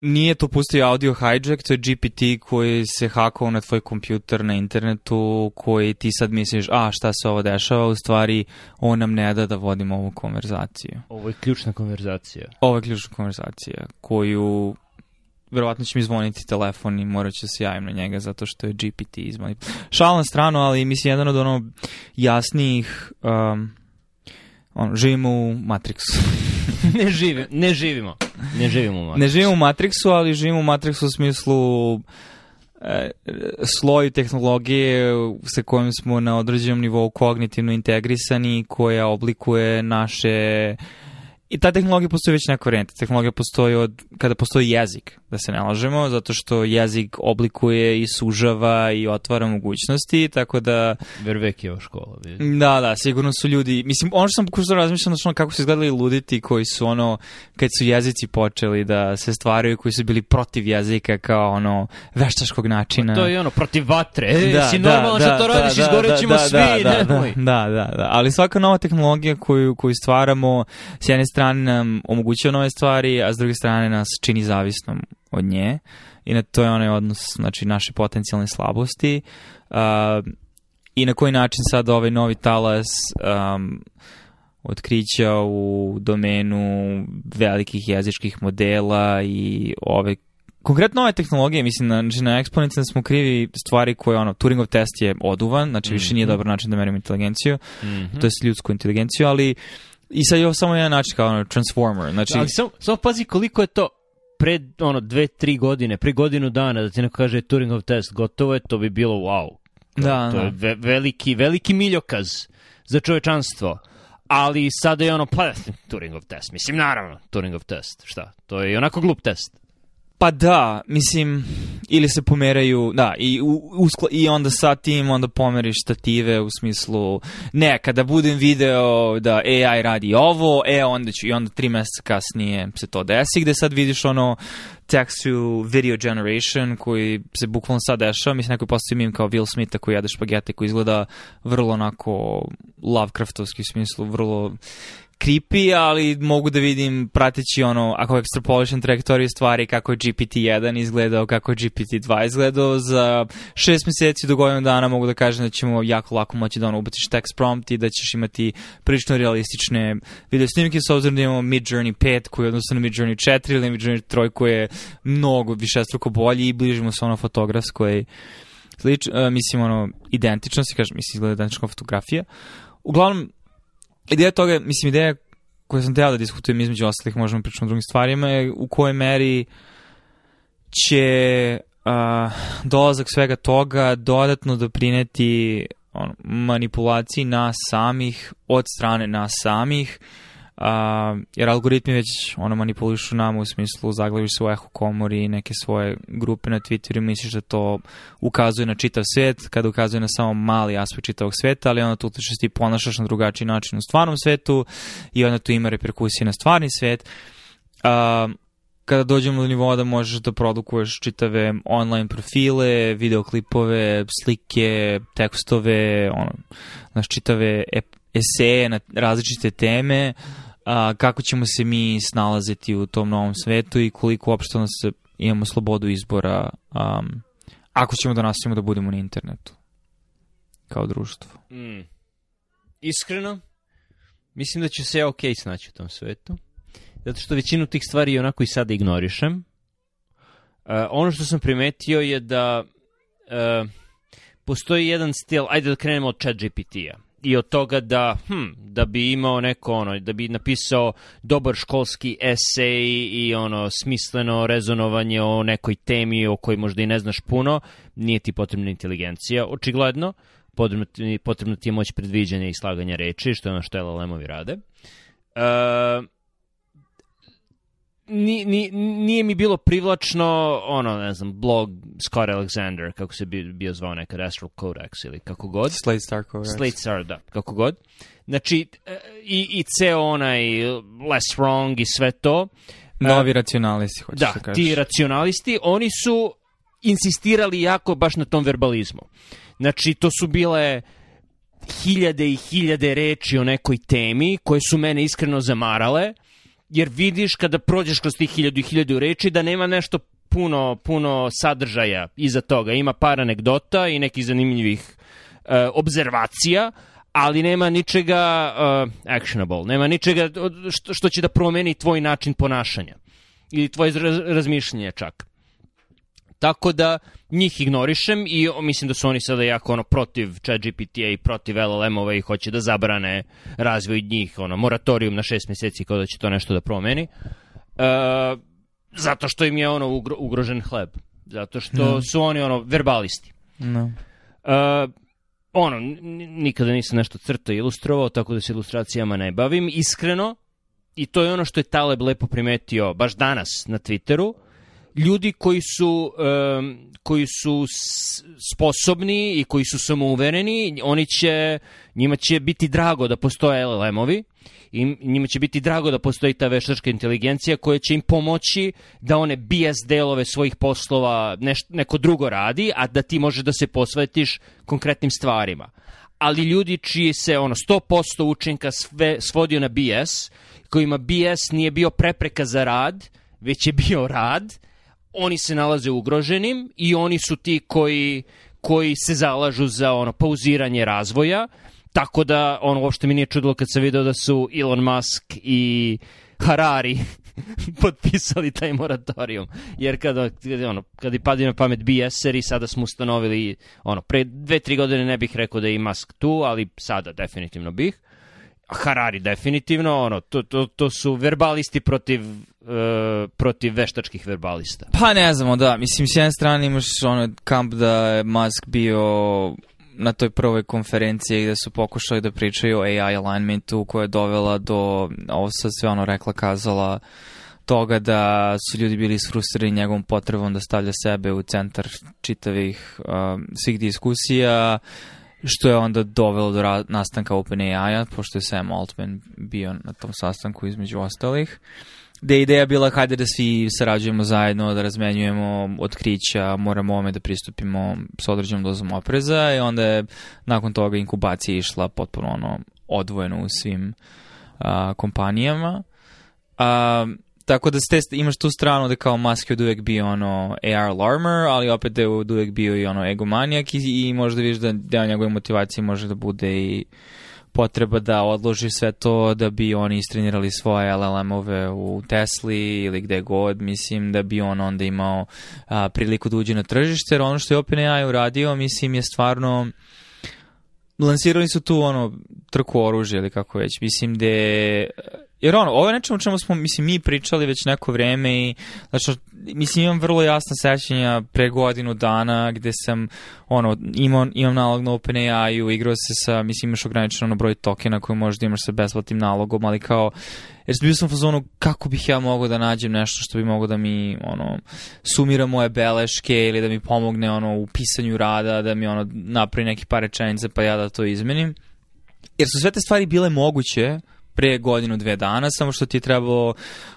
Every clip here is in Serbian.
nije to pustio audio hijack, to je GPT koji se hakao na tvoj kompjuter na internetu, koji ti sad misliš, a šta se ovo dešava, u stvari on nam ne da da vodimo ovu konverzaciju. Ovo je ključna konverzacija. Ovo je ključna konverzacija, koju verovatno će mi zvoniti telefon i morat ću da se javim na njega zato što je GPT izmanip. Šal na stranu, ali mislim jedan od ono jasnijih um, ono, živimo u Matrixu. ne, živim, ne živimo. Ne živimo u Matrixu. Ne živimo u Matrixu, ali živimo u Matrixu u smislu e, sloju tehnologije sa kojim smo na određenom nivou kognitivno integrisani koja oblikuje naše I ta tehnologija postoji već neko vreme. Tehnologija postoji od, kada postoji jezik, da se ne lažemo, zato što jezik oblikuje i sužava i otvara mogućnosti, tako da... Vervekijeva u školu. Da, da, sigurno su ljudi... Mislim, ono što sam pokušao da razmišljati, znači ono kako su izgledali luditi koji su ono, kad su jezici počeli da se stvaraju, koji su bili protiv jezika kao ono veštaškog načina. Pa to je ono, protiv vatre. E, da, si normalno da, što da, to da, radiš, da, izgorećemo da, da, da, svi, da, nemoj. Da, da, da, da, ali svaka nova tehnologija koju, koju stvaramo, s strane nam omogućava nove stvari, a s druge strane nas čini zavisnom od nje. I na to je onaj odnos, znači, naše potencijalne slabosti. Uh, I na koji način sad ovaj novi talas um, otkrića u domenu velikih jezičkih modela i ove konkretno ove tehnologije, mislim, znači na eksponencijalno smo krivi stvari koje, ono, Turingov test je oduvan, znači više mm -hmm. nije mhm. dobar način da merimo inteligenciju, mm -hmm. to je ljudsku inteligenciju, ali I sad je samo jedan način kao ono, Transformer. Znači... Ali samo, samo pazi koliko je to pred ono dve, tri godine, pre godinu dana da ti neko kaže Turingov test gotovo je, to bi bilo wow. To, da, to je da. ve veliki, veliki miljokaz za čovečanstvo. Ali sada je ono, pa, Turingov test. Mislim, naravno, Turingov test. Šta? To je onako glup test. Pa da, mislim, ili se pomeraju, da, i, u, uskla, i onda sa tim onda pomeriš stative u smislu, ne, kada budem video da AI radi ovo, e, onda ću, i onda tri meseca kasnije se to desi, gde sad vidiš ono text to video generation koji se bukvalno sad dešava, mislim, neko je postoji mim kao Will Smitha koji jede špagete, koji izgleda vrlo onako Lovecraftovski u smislu, vrlo creepy, ali mogu da vidim prateći ono, ako extrapolation trajektoriju stvari, kako je GPT-1 izgledao, kako je GPT-2 izgledao, za šest meseci do godinu dana mogu da kažem da ćemo jako lako moći da ono ubaciš text prompt i da ćeš imati prilično realistične video snimke, s obzirom da imamo Mid Journey 5 koji je odnosno na Mid Journey 4 ili Mid Journey 3 koji je mnogo više struko bolji i bližimo se ono fotografskoj slič, uh, mislim ono identično se kaže, mislim izgleda identična fotografija. Uglavnom, Ideja toga, mislim, ideja koju sam teo da diskutujem između ostalih, možemo pričati o drugim stvarima, je u kojoj meri će uh, dolazak svega toga dodatno doprineti ono, manipulaciji nas samih, od strane nas samih, uh, Uh, jer algoritmi već ono manipulišu nama u smislu zaglaviš se u eho komori i neke svoje grupe na Twitteru misliš da to ukazuje na čitav svet, kada ukazuje na samo mali aspekt čitavog sveta, ali onda tu se da ti ponašaš na drugačiji način u stvarnom svetu i onda tu ima reperkusije na stvarni svet. Uh, kada dođemo do nivoa da možeš da produkuješ čitave online profile, videoklipove, slike, tekstove, ono, znaš, čitave eseje na različite teme, uh, a, kako ćemo se mi snalaziti u tom novom svetu i koliko uopšte nas imamo slobodu izbora um, ako ćemo da nastavimo da budemo na internetu kao društvo. Mm. Iskreno, mislim da ću se ja ok snaći u tom svetu, zato što većinu tih stvari onako i sada ignorišem. Uh, ono što sam primetio je da uh, postoji jedan stil, ajde da krenemo od chat GPT-a i od toga da, hm, da bi imao neko ono, da bi napisao dobar školski esej i ono smisleno rezonovanje o nekoj temi o kojoj možda i ne znaš puno, nije ti potrebna inteligencija, očigledno, potrebno ti, potrebno ti je moć predviđanja i slaganja reči, što je ono što LLM-ovi rade. Uh, ni, ni, nije mi bilo privlačno, ono, ne znam, blog Scott Alexander, kako se bio, bio zvao nekad, Astral Codex ili kako god. Slate Star Codex. Slate Star, da, kako god. Znači, e, i, i ceo onaj Less Wrong i sve to. E, Novi racionalisti, hoćeš da, da ti racionalisti, oni su insistirali jako baš na tom verbalizmu. Znači, to su bile hiljade i hiljade reči o nekoj temi koje su mene iskreno zamarale jer vidiš kada prođeš kroz tih hiljadu i hiljadu reči da nema nešto puno, puno sadržaja iza toga. Ima par anegdota i nekih zanimljivih uh, eh, obzervacija, ali nema ničega uh, actionable, nema ničega što, što će da promeni tvoj način ponašanja ili tvoje razmišljanje čak. Tako da njih ignorišem i mislim da su oni sada jako ono protiv ChatGPT-a i protiv LLM-ova i hoće da zabrane razvoj njih, ono moratorijum na šest meseci kao da će to nešto da promeni. E, zato što im je ono ugro, ugrožen hleb. Zato što no. Da. su oni ono verbalisti. No. Da. E, ono, nikada nisam nešto crto ilustrovao, tako da se ilustracijama ne bavim. Iskreno, i to je ono što je Taleb lepo primetio baš danas na Twitteru, ljudi koji su, um, koji su sposobni i koji su samouvereni, oni će, njima će biti drago da postoje LLM-ovi i njima će biti drago da postoji ta veštačka inteligencija koja će im pomoći da one BS delove svojih poslova neš, neko drugo radi, a da ti možeš da se posvetiš konkretnim stvarima. Ali ljudi čiji se ono 100% učinka sve svodio na BS, kojima BS nije bio prepreka za rad, već je bio rad, oni se nalaze ugroženim i oni su ti koji, koji se zalažu za ono pauziranje razvoja, tako da on uopšte mi nije čudilo kad sam video da su Elon Musk i Harari potpisali taj moratorijum. Jer kada, kada, ono, kada i padi na pamet BSR i sada smo ustanovili, ono, pre dve, tri godine ne bih rekao da je i Musk tu, ali sada definitivno bih. Harari definitivno, ono, to, to, to su verbalisti protiv, uh, protiv veštačkih verbalista. Pa ne znamo, da, mislim, s jedne strane imaš ono kamp da je Musk bio na toj prvoj konferenciji gde su pokušali da pričaju o AI alignmentu koja je dovela do, ovo sad sve ono rekla, kazala, toga da su ljudi bili isfrustrirani njegovom potrebom da stavlja sebe u centar čitavih um, svih diskusija, uh, Što je onda dovelo do nastanka OpenAI-a, pošto je Sam Altman bio na tom sastanku između ostalih. Da je ideja bila, hajde da svi sarađujemo zajedno, da razmenjujemo otkrića, moramo ome da pristupimo s određenom dozom opreza i onda je nakon toga inkubacija išla potpuno ono odvojeno u svim uh, kompanijama. Uh, Tako da ste, imaš tu stranu da kao Musk je od uvek bio ono AR Larmer, ali opet da je od uvek bio i ono egomanijak i, i možda vidiš da deo njegove motivacije može da bude i potreba da odloži sve to da bi oni istrenirali svoje LLM-ove u Tesli ili gde god, mislim da bi on onda imao a, priliku da uđe na tržište, jer ono što je OpenAI uradio, mislim, je stvarno lansirali su tu ono trku oružja ili kako već, mislim da Jer ono, ovo je nečemu o čemu smo, mislim, mi pričali već neko vreme i, znači, mislim, imam vrlo jasna sećanja pre godinu dana gde sam, ono, imao, imam nalog na OpenAI-u, igrao se sa, mislim, imaš ograničen ono, broj tokena koji možda imaš sa besplatnim nalogom, ali kao, jer bio sam u fazonu kako bih ja mogao da nađem nešto što bi mogao da mi, ono, sumira moje beleške ili da mi pomogne, ono, u pisanju rada, da mi, ono, napravi neki par rečenica pa ja da to izmenim. Jer su sve te stvari bile moguće, pre godinu, dve dana, samo što ti je trebalo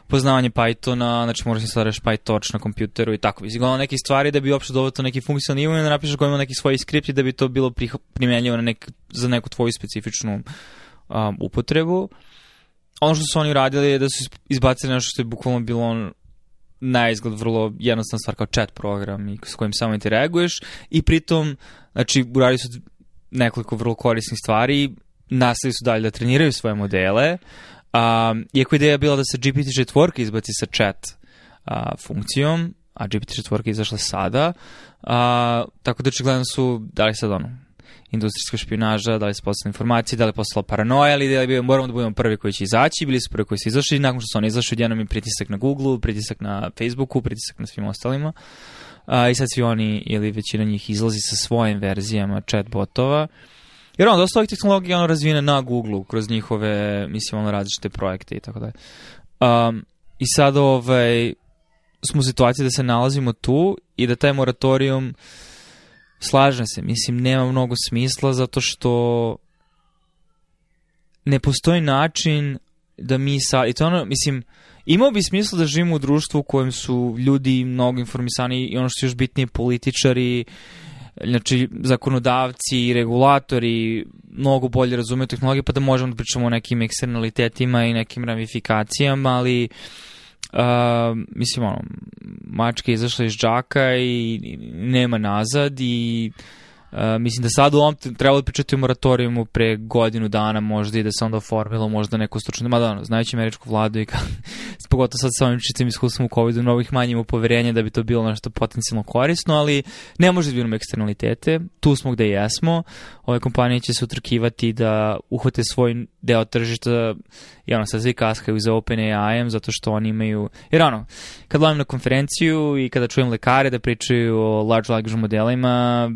poznavanje Pythona, znači moraš da instaliraš PyTorch na kompjuteru i tako. Izgledalo neke stvari da bi uopšte dovoljno to neki funkcionalni da napišeš koji neki svoj skript da bi to bilo primenljivo na nek, za neku tvoju specifičnu um, upotrebu. Ono što su oni radili je da su izbacili nešto što je bukvalno bilo on, na izgled vrlo jednostavna stvar kao chat program i s kojim samo interaguješ i pritom, znači, uradili su nekoliko vrlo korisnih stvari nastavili su dalje da treniraju svoje modele, um, iako ideja bila da se GPT-4 izbaci sa chat uh, funkcijom, a GPT-4 je izašla sada, a, tako da očigledno su, da li sad ono, industrijska špionaža, da li su postala informacije, da li je postala paranoja, ali da li moramo da budemo prvi koji će izaći, bili su prvi koji su izašli, nakon što su oni izašli, odjednom je pritisak na Google, pritisak na Facebooku, pritisak na svim ostalima. A, I sad svi oni, ili većina njih, izlazi sa svojim verzijama chatbotova. botova Jer on, dosta ovih tehnologija ono razvijene na Google kroz njihove, mislim, ono različite projekte i tako dalje. Um, I sad ovaj, smo u situaciji da se nalazimo tu i da taj moratorijum, slažem se, mislim, nema mnogo smisla zato što ne postoji način da mi sa... i to ono, mislim, imao bi smisla da živimo u društvu u kojem su ljudi mnogo informisani i ono što je još bitnije političari znači zakonodavci i regulatori mnogo bolje razumeju tehnologije pa da možemo da pričamo o nekim eksternalitetima i nekim ramifikacijama, ali Uh, mislim ono mačka je izašla iz džaka i nema nazad i uh, mislim da sad u ovom treba da pričati o moratorijumu pre godinu dana možda i da se onda oformilo možda neko stručno, mada ono, znajući američku vladu i kako, pogotovo sad sa ovim čicim iskustvom u COVID-u, novih manje ima da bi to bilo nešto potencijalno korisno, ali ne može da imamo eksternalitete, tu smo gde jesmo, ove kompanije će se utrkivati da uhvate svoj deo tržišta i ono, sad svi kaskaju za OpenAI-em zato što oni imaju, jer ono, kad lovim na konferenciju i kada čujem lekare da pričaju o large language modelima,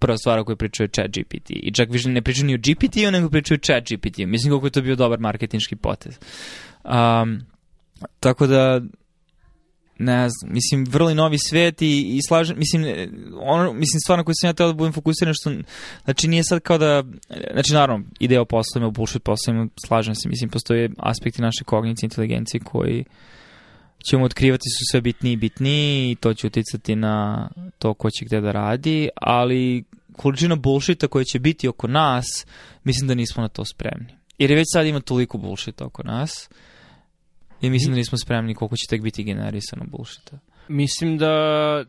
prva stvar koju pričaju chat GPT. I čak više ne pričaju ni o GPT-u, nego pričaju chat GPT. Mislim koliko je to bio dobar marketinški potez. Um, tako da, ne znam, mislim, vrlo novi svet i, i slažem, mislim, ono, mislim, stvar na koju sam ja teo da budem fokusiran, što, znači, nije sad kao da, znači, naravno, ideja o poslovima, o bullshit poslovima, slažem se, mislim, postoje aspekti naše kognicije, inteligencije koji, uh, ćemo otkrivati su sve bitniji i bitniji i to će uticati na to ko će gde da radi, ali količina bullshita koja će biti oko nas, mislim da nismo na to spremni. Jer je već sad ima toliko bullshita oko nas i mislim da nismo spremni koliko će tek biti generisano bullshita. Mislim da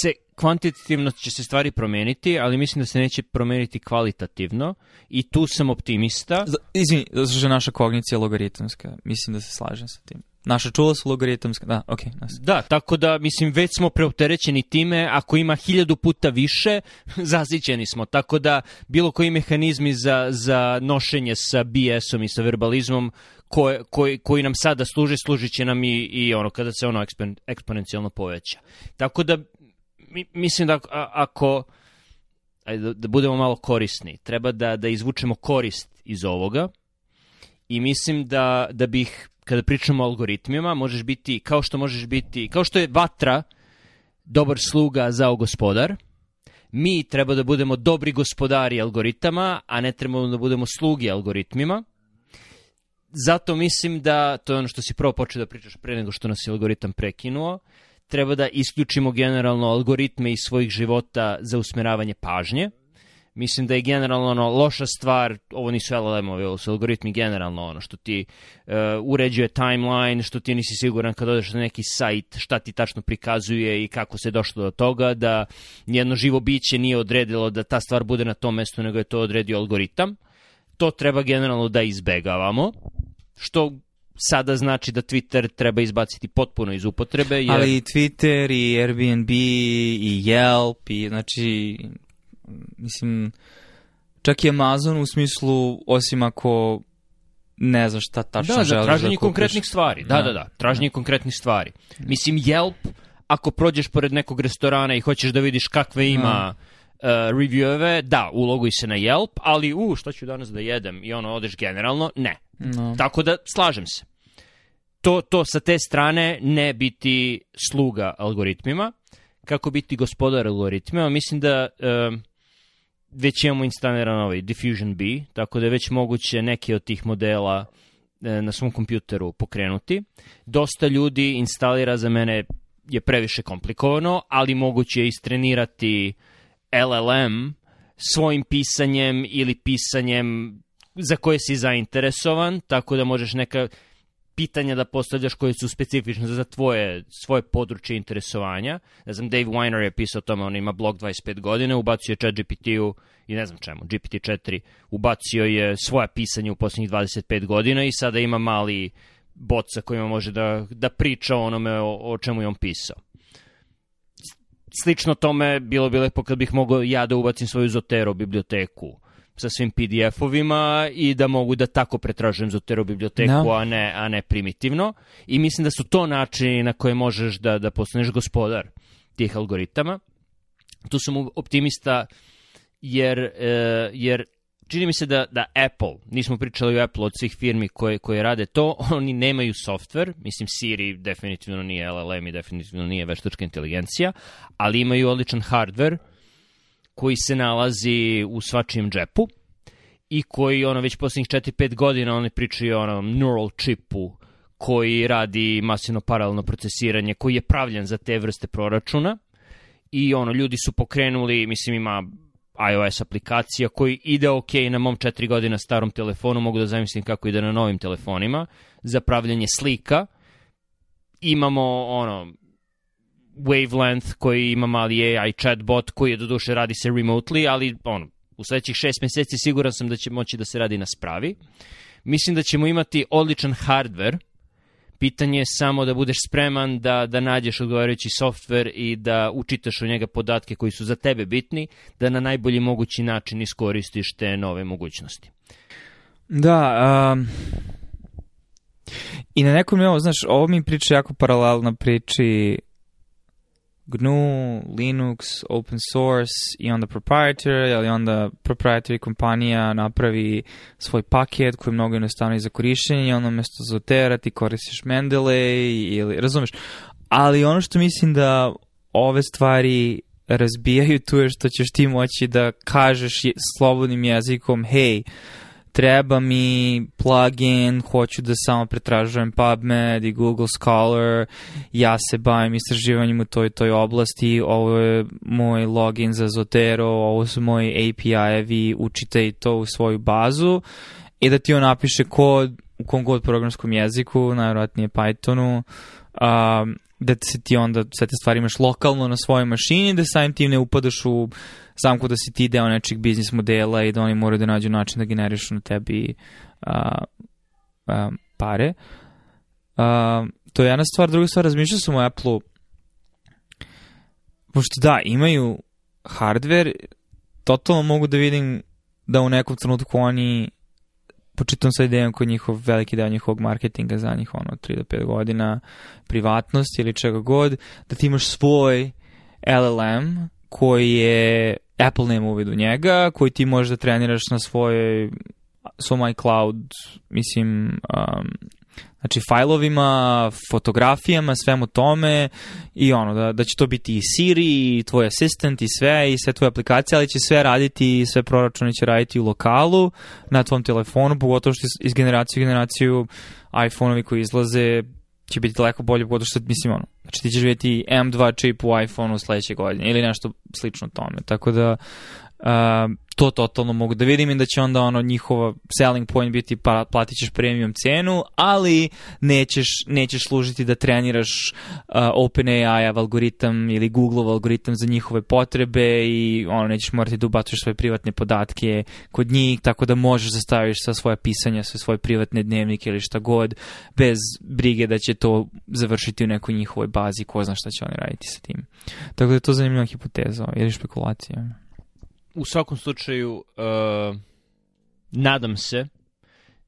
se kvantitativno će se stvari promeniti, ali mislim da se neće promeniti kvalitativno i tu sam optimista. Izvini, zato što je naša kognicija logaritmska. Mislim da se slažem sa tim. Naša čula su logaritmska, da, okej. ok. Da, tako da, mislim, već smo preopterećeni time, ako ima hiljadu puta više, zasićeni smo. Tako da, bilo koji mehanizmi za, za nošenje sa BS-om i sa verbalizmom koje, koji, koji nam sada služe, služit će nam i, i ono, kada se ono ekspon, eksponencijalno poveća. Tako da, mi, mislim da ako, ako ajde, da, da budemo malo korisni, treba da, da izvučemo korist iz ovoga i mislim da, da bih kada pričamo o algoritmima, možeš biti, kao što možeš biti, kao što je vatra dobar sluga za gospodar, mi treba da budemo dobri gospodari algoritama, a ne trebamo da budemo slugi algoritmima. Zato mislim da, to je ono što si prvo počeo da pričaš pre nego što nas je algoritam prekinuo, treba da isključimo generalno algoritme iz svojih života za usmeravanje pažnje mislim da je generalno ono, loša stvar, ovo nisu LLM-ovi, ovo su algoritmi generalno, ono, što ti uh, uređuje timeline, što ti nisi siguran kad odeš na neki sajt, šta ti tačno prikazuje i kako se došlo do toga, da jedno živo biće nije odredilo da ta stvar bude na tom mestu, nego je to odredio algoritam. To treba generalno da izbegavamo, što sada znači da Twitter treba izbaciti potpuno iz upotrebe. Jer... Ali i Twitter i Airbnb i Yelp i znači Mislim, čak i Amazon u smislu, osim ako ne znaš šta tačno da, da želiš da kupiš. Da, traženje konkretnih stvari. Da, da, da, da, traženje konkretnih stvari. Mislim, Yelp, ako prođeš pored nekog restorana i hoćeš da vidiš kakve ima... Uh, revieweve, da, uloguj se na Yelp, ali u, šta ću danas da jedem i ono, odeš generalno, ne. No. Tako da, slažem se. To, to sa te strane ne biti sluga algoritmima, kako biti gospodar algoritmima, mislim da... Uh, već imamo instaliran ovaj Diffusion B, tako da je već moguće neke od tih modela e, na svom kompjuteru pokrenuti. Dosta ljudi instalira za mene je previše komplikovano, ali moguće je istrenirati LLM svojim pisanjem ili pisanjem za koje si zainteresovan, tako da možeš neka pitanja da postavljaš koje su specifične za tvoje, svoje područje interesovanja. Ne znam, Dave Weiner je pisao o tome, on ima blog 25 godina, ubacio je chat GPT-u i ne znam čemu, GPT-4, ubacio je svoja pisanja u poslednjih 25 godina i sada ima mali bot sa kojima može da, da priča o onome o, o čemu je on pisao. Slično tome bilo bi lepo kad bih mogao ja da ubacim svoju Zotero biblioteku sa svim PDF-ovima i da mogu da tako pretražujem Zotero biblioteku, no. Da. a, ne, a ne primitivno. I mislim da su to načini na koje možeš da, da postaneš gospodar tih algoritama. Tu sam optimista jer, e, jer čini mi se da, da Apple, nismo pričali o Apple od svih firmi koje, koje rade to, oni nemaju software, mislim Siri definitivno nije LLM i definitivno nije veštačka inteligencija, ali imaju odličan hardware, koji se nalazi u svačijem džepu i koji ono već poslednjih 4-5 godina oni pričaju o onom neural chipu koji radi masivno paralelno procesiranje koji je pravljen za te vrste proračuna i ono ljudi su pokrenuli mislim ima iOS aplikacija koji ide ok na mom 4 godina starom telefonu, mogu da zamislim kako ide na novim telefonima, za pravljanje slika. Imamo ono Wavelength koji ima mali AI chatbot koji je doduše radi se remotely, ali on, u sledećih šest meseci siguran sam da će moći da se radi na spravi. Mislim da ćemo imati odličan hardware, pitanje je samo da budeš spreman da, da nađeš odgovarajući software i da učitaš u njega podatke koji su za tebe bitni, da na najbolji mogući način iskoristiš te nove mogućnosti. Da, um, I na nekom nivou, znaš, ovo mi priča jako paralelno priči GNU, Linux, open source i onda proprietary, ali onda proprietary kompanija napravi svoj paket koji je mnogo jednostavniji za korišćenje i onda mesto Zotera ti koristiš Mendeley ili, razumeš? Ali ono što mislim da ove stvari razbijaju tu je što ćeš ti moći da kažeš slobodnim jezikom, hej, treba mi plugin, hoću da samo pretražujem PubMed i Google Scholar, ja se bavim istraživanjem u toj toj oblasti, ovo je moj login za Zotero, ovo su moji API-evi, učite i to u svoju bazu i da ti on napiše kod u kom god programskom jeziku, najvjerojatnije Pythonu, um, da se ti onda sve te stvari imaš lokalno na svojoj mašini, da samim tim ne upadaš u zamku da si ti deo nečeg biznis modela i da oni moraju da nađu način da generišu na tebi a, a, pare. A, to je jedna stvar. Druga stvar, razmišljao sam o Apple-u, pošto da, imaju hardware, totalno mogu da vidim da u nekom trenutku oni počitam sa idejom koji njihov veliki deo njihovog marketinga za njih ono 3 do 5 godina privatnost ili čega god da ti imaš svoj LLM koji je Apple nema uvid u njega koji ti možeš da treniraš na svojoj svom iCloud mislim um, Znači, fajlovima, fotografijama, svemu tome i ono, da, da će to biti i Siri i tvoj asistent i sve i sve tvoje aplikacije, ali će sve raditi i sve proračune će raditi u lokalu na tvom telefonu, pogotovo što iz generacije u generaciju iPhone-ovi koji izlaze će biti daleko bolje, pogotovo što, mislim, ono, znači ti ćeš vidjeti M2 čip u iPhone-u sledeće godine ili nešto slično tome, tako da Um, to totalno mogu da vidim i da će onda ono njihova selling point biti pa platit ćeš premium cenu, ali nećeš, nećeš služiti da treniraš uh, eh, OpenAI-ev algoritam ili Google-ov algoritam za njihove potrebe i ono nećeš morati da ubacuješ svoje privatne podatke kod njih, tako da možeš da staviš sa svoja pisanja, sve svoje privatne dnevnike ili šta god, bez brige da će to završiti u nekoj njihovoj bazi, ko zna šta će oni raditi sa tim. Tako da je to zanimljiva hipoteza ili špekulacija u svakom slučaju uh, nadam se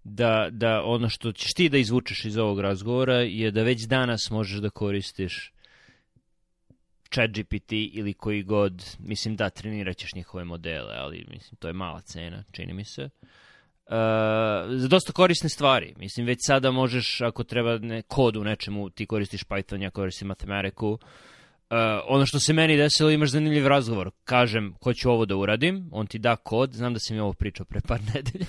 da, da ono što ćeš ti da izvučeš iz ovog razgovora je da već danas možeš da koristiš chat GPT ili koji god, mislim da trenirat ćeš njihove modele, ali mislim to je mala cena, čini mi se. Uh, za dosta korisne stvari. Mislim, već sada možeš, ako treba ne, kod u nečemu, ti koristiš Python, ja koristim matematiku, uh, Eh, ono što se meni desilo, imaš zanimljiv razgovor. Kažem, hoću ovo da uradim, on ti da kod, znam da si mi ovo pričao pre par nedelja.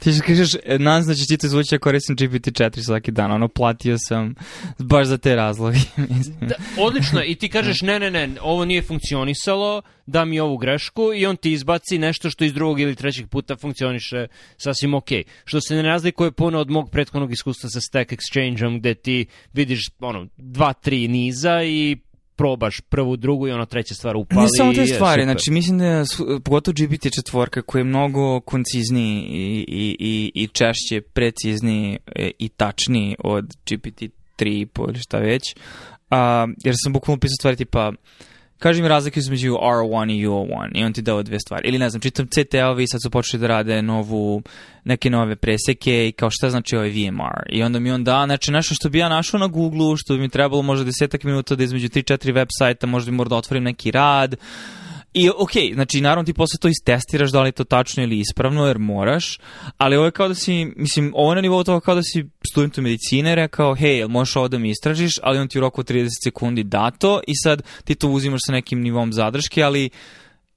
Ti što kažeš, e, nadam da će ti to izvući ako koristim GPT-4 svaki dan, ono, platio sam baš za te razloge. da, odlično, i ti kažeš, da. ne, ne, ne, ovo nije funkcionisalo, da mi ovu grešku i on ti izbaci nešto što iz drugog ili trećeg puta funkcioniše sasvim ok. Što se ne razlikuje puno od mog prethodnog iskustva sa Stack Exchange-om gde ti vidiš, ono, dva, tri niza i probaš prvu, drugu i ono treća stvar upali. Ne samo te stvari, znači mislim da je pogotovo GPT četvorka koji je mnogo koncizniji i, i, i, i češće precizniji e, i tačniji od GPT 3 3.5 ili šta već, a, jer sam bukvalno pisao stvari tipa uh, kaži mi razliku između R1 i u 1 i on ti dao dve stvari. Ili ne znam, čitam CTL-ovi sad su počeli da rade novu, neke nove preseke i kao šta znači ovaj VMR. I onda mi on da, znači nešto što bi ja našao na google što bi mi trebalo možda desetak minuta da između 3-4 web sajta možda bi morao da otvorim neki rad, uh, I okej, znači naravno ti posle to istestiraš da li je to tačno ili ispravno, jer moraš, ali ovo je kao da si, mislim, ovo je na nivou toga kao da si studentu medicine rekao, hej, jel možeš ovo da mi istražiš, ali on ti u roku 30 sekundi dato i sad ti to uzimaš sa nekim nivom zadrške, ali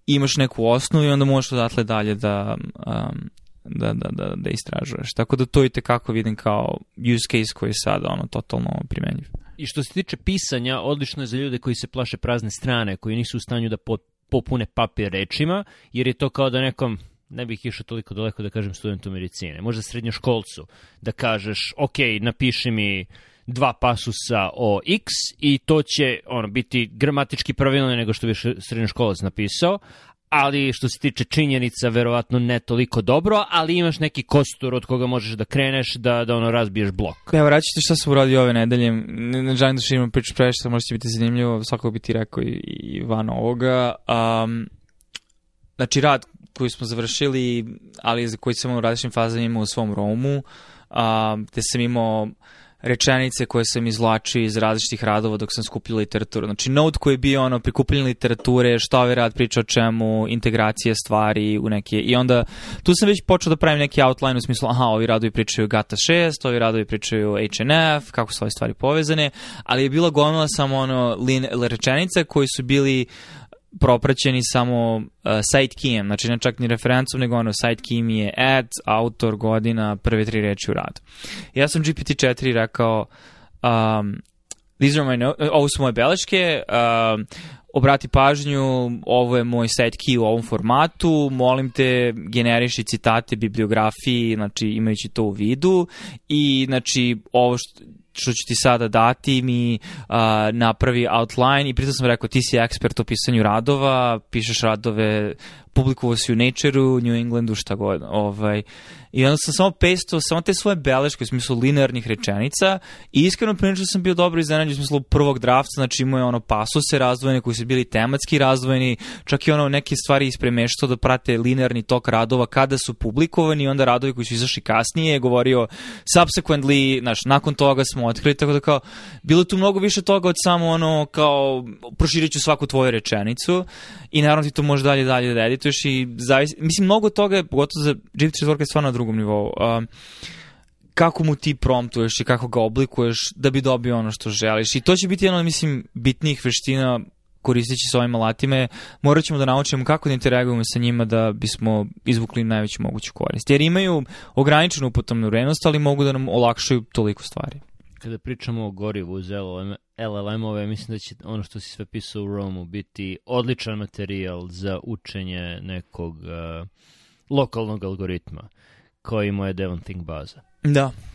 imaš neku osnovu i onda možeš odatle dalje da, um, da, da, da, da istražuješ. Tako da to i tekako vidim kao use case koji je sad ono, totalno primenjiv. I što se tiče pisanja, odlično je za ljude koji se plaše prazne strane, koji nisu u stanju da pot, popune papir rečima, jer je to kao da nekom ne bih išao toliko daleko da kažem studentu medicine, možda srednjoškolcu, da kažeš, ok, napiši mi dva pasusa o x i to će ono biti gramatički pravilno nego što bi srednjoškolac napisao, ali što se tiče činjenica, verovatno ne toliko dobro, ali imaš neki kostur od koga možeš da kreneš, da, da ono razbiješ blok. Pa evo, raćete šta se uradio ove nedelje, ne, ne želim da što imam priču previše, možda će biti zanimljivo, svako bi ti rekao i, i van ovoga. Um, znači, rad koji smo završili, ali za koji sam u različitim fazama imao u svom romu, um, te sam imao rečenice koje sam izvlačio iz različitih radova dok sam skupljao literaturu. Znači, note koji je bio ono, prikupljanje literature, šta ovaj rad priča o čemu, integracije stvari u neke... I onda, tu sam već počeo da pravim neki outline u smislu, aha, ovi radovi pričaju Gata 6, ovi radovi pričaju HNF, kako su ove stvari povezane, ali je bila gomila samo ono, lin, rečenica koji su bili propraćeni samo uh, e, site keyem, znači ne čak ni referencom, nego ono site key mi je ad, autor, godina, prve tri reči u radu. Ja sam GPT-4 rekao um, These are my no e, ovo su moje beleške, um, obrati pažnju, ovo je moj site key u ovom formatu, molim te generiši citate bibliografiji, znači imajući to u vidu i znači ovo što što ću ti sada dati mi a, napravi outline i pritom sam rekao ti si ekspert u pisanju radova, pišeš radove, publikovao si u Nature-u, New Englandu, šta god. Ovaj, i onda sam samo pestao samo te svoje beleške u smislu linearnih rečenica i iskreno prilično sam bio dobro iznenađen u smislu prvog drafta, znači imao je ono pasose razdvojene koji su bili tematski razdvojeni, čak i ono neke stvari ispremeštao da prate linearni tok radova kada su publikovani i onda radovi koji su izašli kasnije je govorio subsequently, znači nakon toga smo otkrili, tako da kao, bilo tu mnogo više toga od samo ono kao proširit ću svaku tvoju rečenicu i naravno ti to možeš dalje dalje da edituješ i zavis... mislim mnogo toga je, pogotovo za GPT četvorka je stvarno drugo drugom nivou. Um, kako mu ti promptuješ i kako ga oblikuješ da bi dobio ono što želiš. I to će biti jedna od, mislim, bitnijih veština koristeći se ovim alatima, morat ćemo da naučimo kako da interagujemo sa njima da bismo izvukli najveću moguću korist. Jer imaju ograničenu upotomnu vrednost, ali mogu da nam olakšaju toliko stvari. Kada pričamo o gorivu za LLM-ove, mislim da će ono što si sve pisao u Romu biti odličan materijal za učenje nekog uh, lokalnog algoritma. Uh, koji mu je Devon Think Baza. Da.